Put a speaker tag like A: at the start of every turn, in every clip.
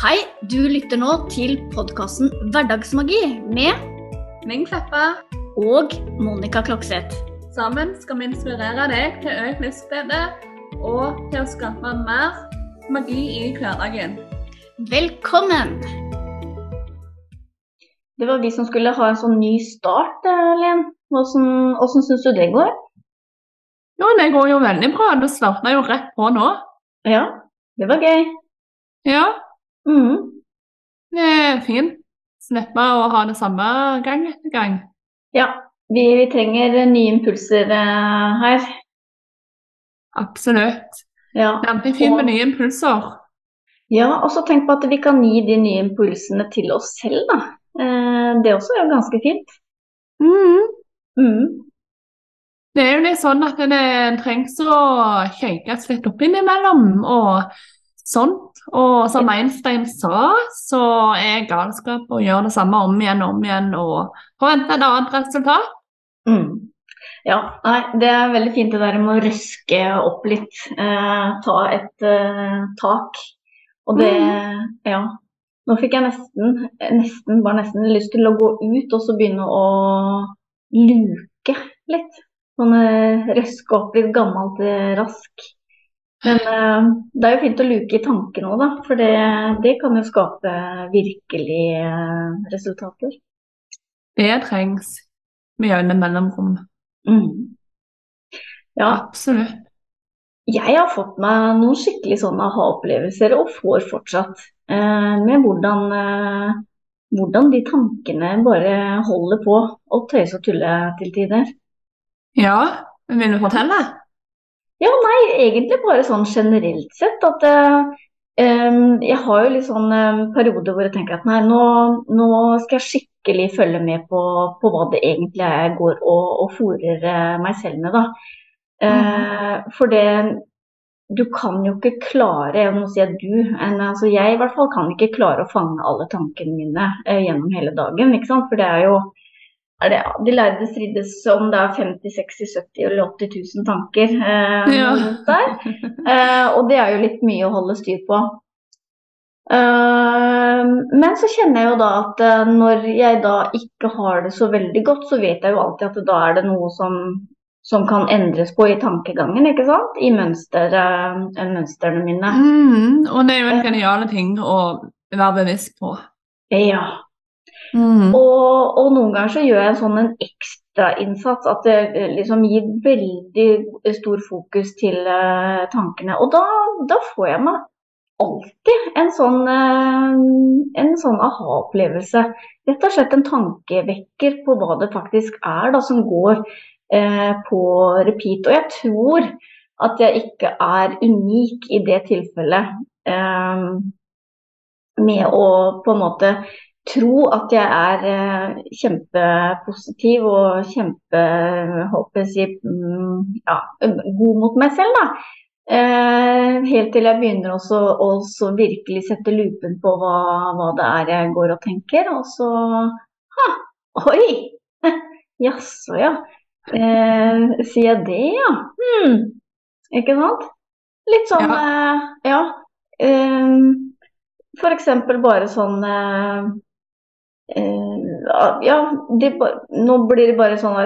A: Hei, du lytter nå til podkasten Hverdagsmagi med
B: Ming Kleppa.
A: og Monica Klokseth.
B: Sammen skal vi inspirere deg til økt livsglede og til å skape mer magi i hverdagen.
A: Velkommen! Det var vi som skulle ha en sånn ny start, eh, Len. Åssen åssen syns du det går?
B: Jo, det går jo veldig bra. Du starta jo rett på nå.
A: Ja, det var gøy.
B: Ja,
A: Mhm.
B: det er fint. Slippe å ha det samme gang etter gang.
A: Ja, vi, vi trenger nye impulser eh, her.
B: Absolutt.
A: Ja.
B: Det er alltid fint med nye impulser.
A: ja, og så tenk på at vi kan gi de nye impulsene til oss selv, da. Eh, det også er jo ganske fint.
B: Mhm.
A: Mm.
B: Det er jo litt sånn at det trengs å shakes litt opp innimellom og sånt. Og som Einstein sa, så er galskap å gjøre det samme om igjen og om igjen og forvente et annet resultat.
A: Mm. Ja, nei, det er veldig fint det der med å røske opp litt. Eh, ta et eh, tak. Og det Ja. Nå fikk jeg nesten, nesten, bare nesten lyst til å gå ut og så begynne å luke litt. Sånn eh, røske opp litt gammelt eh, rask. Men uh, det er jo fint å luke i tankene òg, da. For det, det kan jo skape virkelig uh, resultater.
B: Det trengs med jevne mellomrom.
A: Mm. Ja,
B: Absolutt.
A: Jeg har fått meg noen skikkelig sånne aha-opplevelser, og får fortsatt, uh, med hvordan, hvordan de tankene bare holder på å tøyse og tulle til tider.
B: Ja, vil du fortelle?
A: Ja, nei, egentlig bare sånn generelt sett at eh, jeg har jo litt sånn eh, perioder hvor jeg tenker at nei, nå, nå skal jeg skikkelig følge med på, på hva det egentlig er jeg går og, og fòrer eh, meg selv med, da. Eh, For det Du kan jo ikke klare, jeg må si at du, en, altså jeg i hvert fall kan ikke klare å fange alle tankene mine eh, gjennom hele dagen, ikke sant. For det er jo er det, De lærde strides om det er 50 60 70 eller 80 000 tanker eh,
B: Ja.
A: Eh, og det er jo litt mye å holde styr på. Eh, men så kjenner jeg jo da at eh, når jeg da ikke har det så veldig godt, så vet jeg jo alltid at da er det noe som, som kan endres på i tankegangen, ikke sant? I mønster, eh, mønstrene mine.
B: Mm, og det er jo en genial ting å være bevisst på.
A: Ja.
B: Mm.
A: Og, og noen ganger så gjør jeg en sånn en ekstrainnsats, at det eh, liksom gir veldig stor fokus til uh, tankene. Og da, da får jeg meg alltid en sånn, uh, en sånn aha-opplevelse. Rett og slett en tankevekker på hva det faktisk er da, som går uh, på repeat. Og jeg tror at jeg ikke er unik i det tilfellet. Med å på en måte tro at jeg er eh, kjempepositiv og kjempe håper jeg, å si, mm, ja, god mot meg selv. Da. Eh, helt til jeg begynner også å virkelig sette lupen på hva, hva det er jeg går og tenker. Og så ha, Oi! Jaså, ja. Eh, sier jeg det, ja? Hmm. Ikke sant? Litt sånn eh, Ja. Eh, eksempel bare sånn eh, eh, Ja, det, nå blir det bare sånn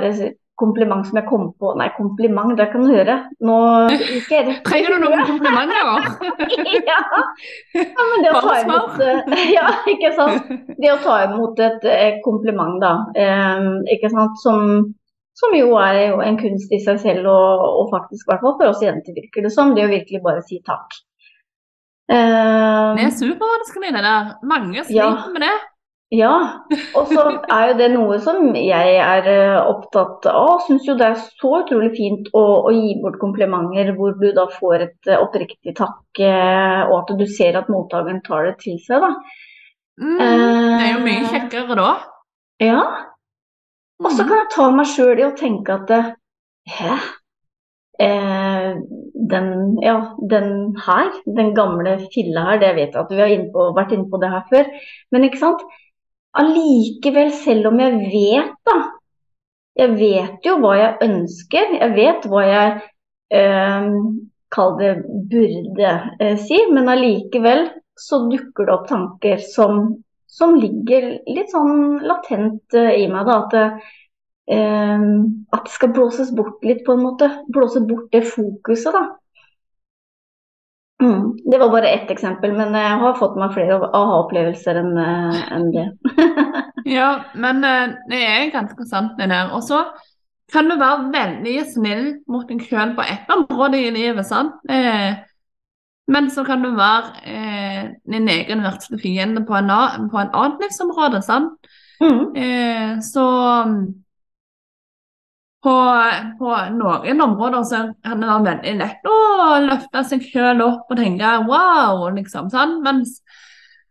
A: kompliment som jeg kom på Nei, kompliment, det kan du høre. Nå gikk jeg
B: Trenger du noen komplimenter?
A: ja. ja, men det å ta imot eh, Ja, ikke sant. Det å ta imot et eh, kompliment, da. eh, ikke sant. Som, som jo er jo en kunst i seg selv, og, og faktisk, i for oss jenter, virker det som. Det å virkelig bare si takk. Eh,
B: Det er supervanskelig, det der. Mange
A: Ja.
B: sliter med det.
A: Ja, og så er jo det noe som jeg er eh, opptatt av. Syns jo det er så utrolig fint å, å gi bort komplimenter hvor du da får et eh, oppriktig takk, eh, og at du ser at mottakeren tar det til seg, da.
B: Mm. Det er jo mye kjekkere da.
A: Ja. Og så
B: Mm.
A: kan jeg ta meg sjøl i å tenke at Hæ? Eh, den, ja, den her, den gamle filla her, det vet jeg at vi har inne på, vært inne på det her før. Men ikke sant? Allikevel, selv om jeg vet, da Jeg vet jo hva jeg ønsker, jeg vet hva jeg, eh, kall det, burde eh, si, men allikevel så dukker det opp tanker som, som ligger litt sånn latent eh, i meg. da, At eh, at det skal blåses bort litt, på en måte. Blåse bort det fokuset, da. Mm. Det var bare ett eksempel, men jeg har fått meg flere aha-opplevelser enn en det.
B: Ja, men eh, det er ganske sant, det der. Og så kan du være veldig snill mot deg sjøl på ett område i livet, sant? Eh, men så kan du være eh, din egen verste fiende på, en på en annen livsområde, sant?
A: Mm.
B: Eh, så på, på noen områder så kan det være veldig lett å løfte seg selv opp og tenke wow, liksom, sånn. Mens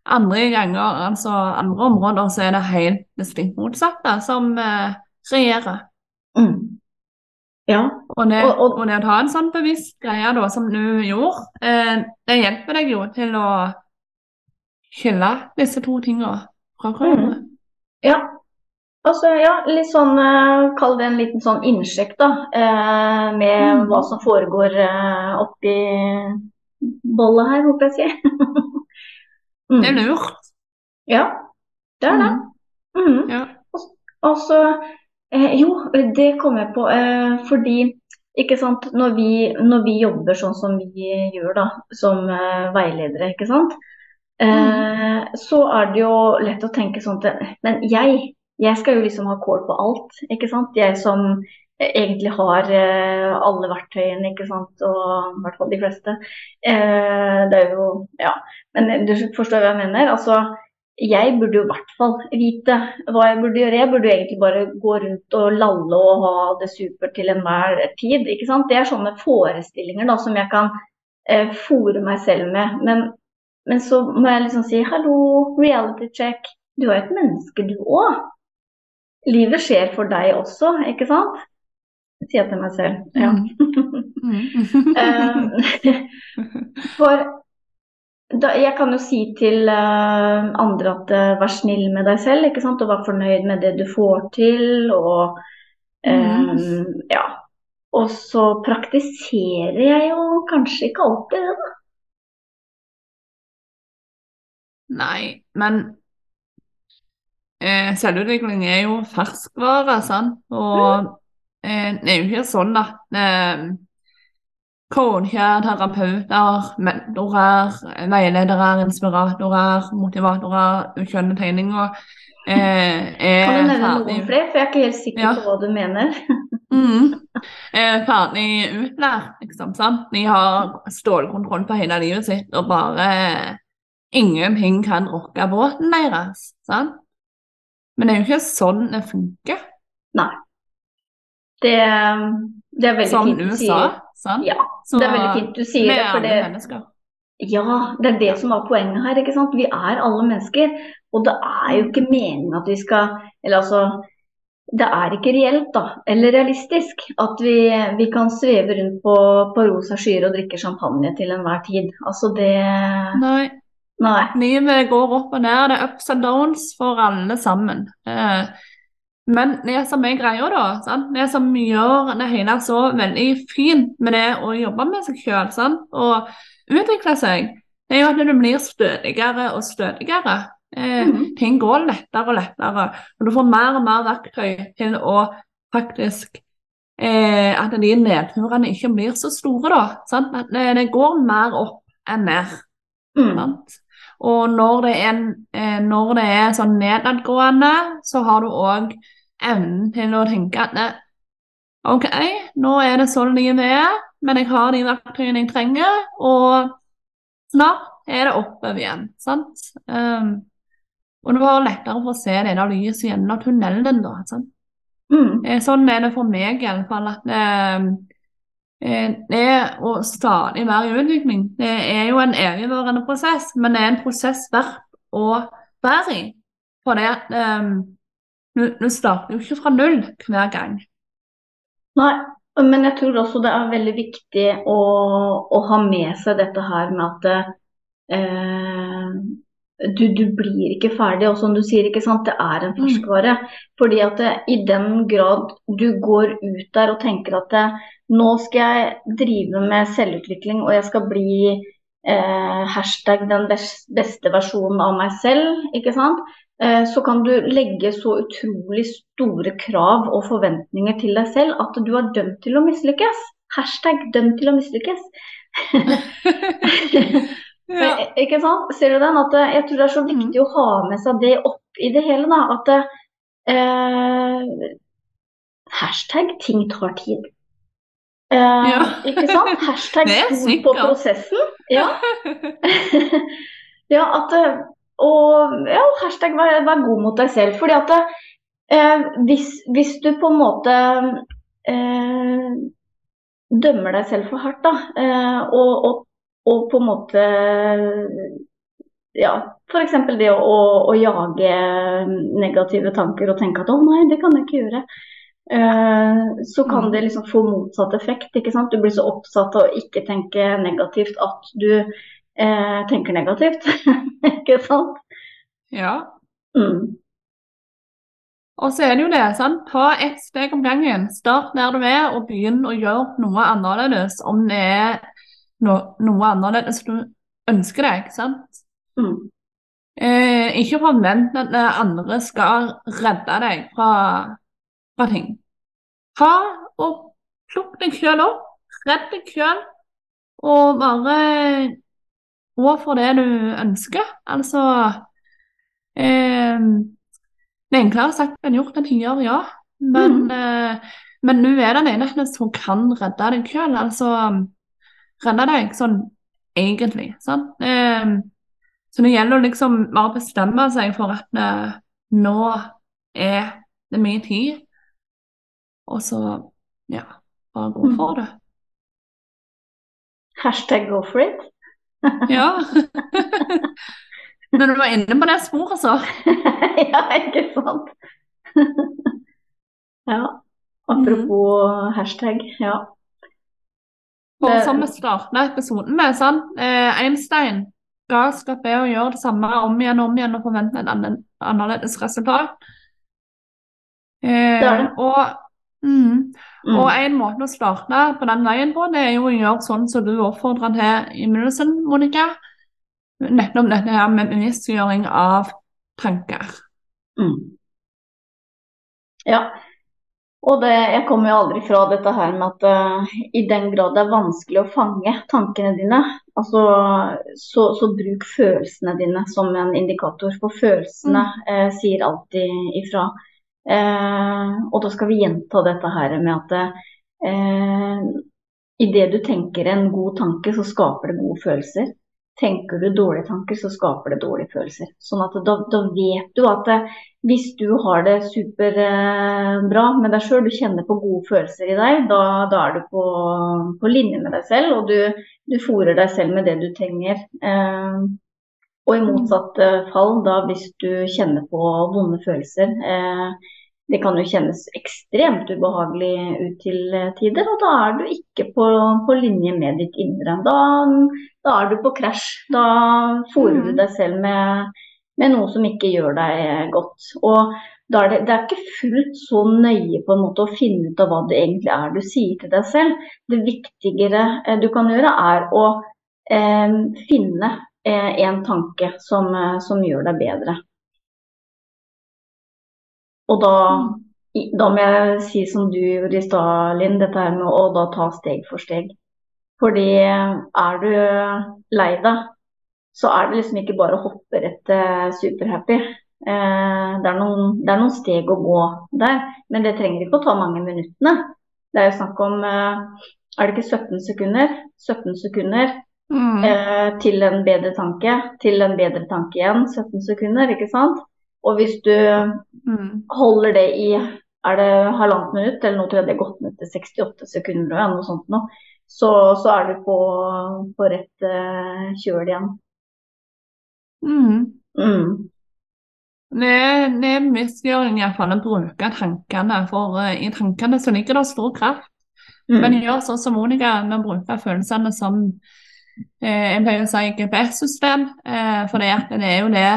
B: andre ganger, altså andre områder, så er det helt distinkt motsatte som eh, regjerer.
A: Mm. Ja.
B: Og det,
A: Og- og-
B: og det å ta en sånn bevisst greie da, som du gjorde, eh, det hjelper deg jo til å skille disse to tingene fra hverandre.
A: Ja. Altså, ja, litt sånn eh, Kall det en liten sånn innsjekk, da. eh, Med
B: Mm.
A: hva som foregår eh, oppi bollet her, håper jeg å si.
B: Det er
A: mm.
B: lurt.
A: Ja, det er det. Mm.
B: Ja.
A: Og så Jo, det kom jeg på. Eh, fordi ikke sant, når vi, når vi jobber sånn som vi gjør da, som veiledere, ikke sant, eh, så er det jo lett å tenke sånn at Men jeg, jeg skal jo liksom ha kål på alt, ikke sant. Jeg som egentlig har eh, alle verktøyene, ikke sant, og i hvert fall de fleste. Eh, det er jo Ja. Men du forstår hva jeg mener? Altså, jeg burde jo i hvert fall vite hva jeg burde gjøre. Jeg burde jo egentlig bare gå rundt og lalle og ha det supert til enhver tid. ikke sant? Det er sånne forestillinger da, som jeg kan eh, fòre meg selv med. Men, men så må jeg liksom si hallo, reality check. Du er et menneske, du òg. Livet skjer for deg også, ikke sant? Sier jeg til meg selv. Ja.
B: Mm.
A: Eh, For da, jeg kan jo si til uh, andre at uh, vær snill med deg selv, ikke sant? og vær fornøyd med det du får til. Og, eh, ja. og så praktiserer jeg jo kanskje ikke alltid det, da.
B: Nei, men eh, selvutvikling er jo ferskvare, sant? Og eh, det er jo ikke sånn at eh, coacher, terapeuter, mentorer, veiledere, inspiratorer, motivatorer, ukjønne tegninger eh, er
A: Kan du nevne
B: ferdig
A: noen flere, for jeg er ikke helt sikker
B: Ja.
A: på hva du mener.
B: Mm. Er ferdig utlært, liksom. sant? De har stålkontroll på hele livet sitt, og bare ingenting kan rokke båten deres. sant? Men det er jo ikke sånn det funker.
A: Det, det er veldig
B: Som
A: fint du
B: USA.
A: sier.
B: sant?
A: Ja,
B: Så
A: det er veldig fint du sier det.
B: er
A: for det
B: mennesker.
A: Ja, det er det som var poenget her. ikke sant? Vi er alle mennesker. Og det er jo ikke meningen at vi skal Eller altså Det er ikke reelt, da. Eller realistisk. At vi, vi kan sveve rundt på, på rosa skyer og drikke champagne til enhver tid. Altså det
B: Nei,
A: Nei.
B: livet går opp og ned. Det er ups and downs for alle sammen. Eh, men det som er greia, da, sant? det som gjør det hele så veldig fint med det å jobbe med seg sjøl og utvikle seg, det er jo at du blir stødigere og stødigere. Eh,
A: mm.
B: ting går lettere og lettere, og du får mer og mer verktøy til å faktisk eh, At de nedturene ikke blir så store, da. Sant? Det, det går mer opp enn ned.
A: Mm.
B: Sant? Og når det er, eh, når det er sånn nedadgående, så har du òg evnen til å tenke at det, OK, nå er det sånn livet er, men jeg har de verktøyene jeg trenger, og snart er det oppover igjen. Sant? Um, og det var lettere for å se det der lyset gjennom tunnelen. da, sant?
A: Mm.
B: Eh, Sånn er det for meg i alle fall. at eh, eh, det å stadig mer i utvikling, det er jo en evigvarende prosess, men det er en prosess verp å være i. For det at um, du, du starter jo ikke fra null hver gang.
A: Nei, men jeg tror også det er veldig viktig å, å ha med seg dette her med at eh, du, du blir ikke ferdig. Og som du sier, ikke sant, det er en
B: Mm.
A: ferskvare. Fordi at det, i den grad du går ut der og tenker at det, nå skal jeg drive med selvutvikling og jeg skal bli eh, hashtag den beste versjonen av meg selv, ikke sant. Eh, så kan du legge så utrolig store krav og forventninger til deg selv at du er dømt til å mislykkes. Hashtag dømt til å mislykkes.
B: ja.
A: Ikke sant? Ser du den? At eh, jeg tror det er så viktig å ha med seg det opp i det hele. Da. At eh, hashtag ting tar tid. Eh,
B: Ja.
A: Ikke sant? Hashtag god på prosessen. Ja. ja, at eh, Og ja, hashtag vær, vær god mot deg selv. Fordi at eh, hvis, hvis du på en måte eh, dømmer deg selv for hardt, da, eh, og, og, og på en måte ja, f.eks. det å, å, å jage negative tanker og tenke at 'å nei, det kan jeg ikke gjøre'. Eh, så kan det liksom få motsatt effekt. ikke sant? Du blir så oppsatt av å ikke tenke negativt at du eh, tenker negativt. ikke sant?
B: ja.
A: Mm.
B: Og så er det jo det, sant. Ta ett steg om gangen. Start der du er, og begynn å gjøre noe annerledes om det er no noe annerledes du ønsker deg. ikke sant?
A: Mm.
B: Eh, ikke forvent at andre skal redde deg fra, fra ting. Ta og plukk deg sjøl opp, redd deg sjøl, og bare gå for det du ønsker. Altså eh, Det er enklere sagt enn gjort enn tider, ja. Men,
A: mm.
B: eh, men nå er det den eneste som kan redde deg sjøl. Altså redde deg sånn egentlig. sant? Eh, så det gjelder å liksom bare bestemme seg for at eh, nå er det mye tid, og så ja, bare gå for det.
A: Hashtag go for it.
B: Ja. Når du var inne på det sporet, så.
A: ja, ikke sant? ja. Apropos hashtag, ja.
B: For som vi starta episoden med, sånn, Eh, Einstein galskap er å gjøre det samme om igjen og om igjen og forvente et annerledes resultat. Eh,
A: Det det.
B: Og, mm,
A: Mm.
B: og en måte å starte på den veien på, det er jo å gjøre sånn som du oppfordrer til i begynnelsen, Monica. Nettopp dette her med bevisstgjøring av tanker.
A: Mm. Ja. Og det, jeg kommer jo aldri fra dette her med at uh, i den grad det er vanskelig å fange tankene dine, altså, så, så bruk følelsene dine som en indikator. For følelsene uh, sier alltid ifra. Eh, og da skal vi gjenta dette her med at eh, idet du tenker en god tanke, så skaper det gode følelser. Tenker du dårlige tanker, så skaper det dårlige følelser. Sånn at da, da vet du at eh, hvis du har det superbra med deg sjøl, du kjenner på gode følelser i deg, da, da er du på, på linje med deg selv, og du, du fòrer deg selv med det du trenger. Eh, og i motsatt eh, fall, da hvis du kjenner på vonde følelser eh, Det kan jo kjennes ekstremt ubehagelig ut til eh, tider, og da er du ikke på, på linje med ditt indre. Da, da er du på krasj. Da fòrer du
B: Mm.
A: deg selv med, med noe som ikke gjør deg godt. Og da er det, det er ikke fullt så nøye på en måte å finne ut av hva det egentlig er du sier til deg selv. Det viktigere du kan gjøre, er å eh, finne en tanke som, eh, som gjør deg bedre. Og da, da må jeg si som du gjorde i stad, Linn, dette her med å da ta steg for steg. Fordi er du lei deg, så er det liksom ikke bare å hoppe rett til superhappy. Eh, det, er noen, det er noen steg å gå der, men det trenger ikke å ta mange minuttene. Det er jo snakk om eh, er det ikke 17 sekunder? 17 sekunder
B: Mm.
A: eh, til en bedre tanke, til en bedre tanke igjen. 17 sekunder, ikke sant? Og hvis du
B: Mm.
A: holder det i er det halvannet minutt, eller nå tror jeg det er gått ned til 68 sekunder, eller noe sånt nå, så, så er du på, på rett eh, kjøl igjen.
B: Mm.
A: Mm.
B: Det det er bevisstgjøring i hvert fall å bruke tankene, for eh, i tankene så ligger det stor kraft.
A: Mm.
B: Men gjør sånn som Monica med å bruke følelsene som jeg pleier å si GPS-system, eh, for det, det er jo det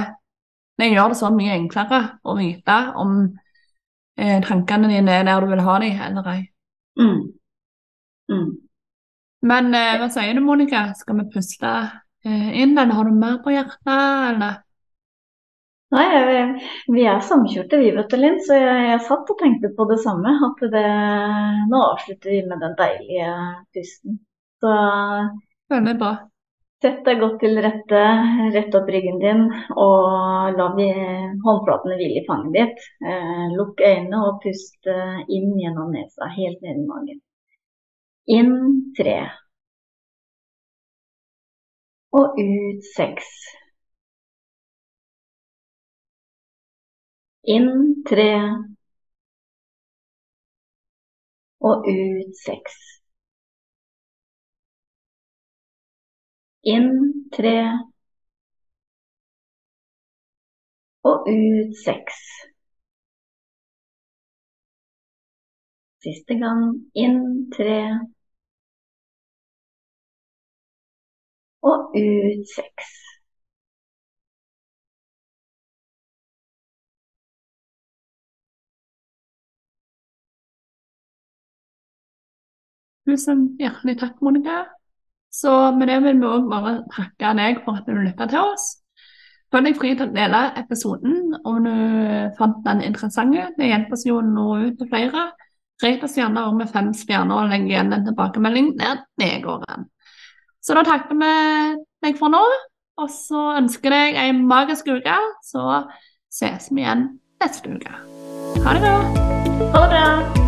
B: Det gjør det så mye enklere å vite om eh, tankene dine er der du vil ha dem eller ei.
A: Mm. Mm.
B: Men eh, hva sier du, Monica? Skal vi puste eh, inn, eller har du mer på hjertet, eller?
A: Nei, vi er samkjørte vi, vet du, Linn. Så jeg, jeg, satt og tenkte på det samme. At det, nå avslutter vi med den deilige pusten. Så
B: Veldig bra.
A: Sett deg godt til rette, rett opp ryggen din og la de håndflatene hvile i fanget ditt. Eh, lukk øynene og pust eh, inn gjennom nesa, helt ned i magen. Inn tre. Og ut seks. Inn tre. Og ut seks. Inn tre. Og ut seks. Siste gang inn tre. Og ut seks.
B: Tusen hjertelig takk, Monica. Så med det vil vi òg bare takke deg for at du lytta til oss. Følg deg fri til å dele episoden om du fant den interessant. Det hjelper oss jo å nå ut til flere. Rate oss gjerne med fem stjerner og legg igjen en tilbakemelding der det går. Så da takker vi deg for nå, og så ønsker jeg deg ei magisk uke. Så ses vi igjen neste uke. Ha det bra.
A: Ha det bra.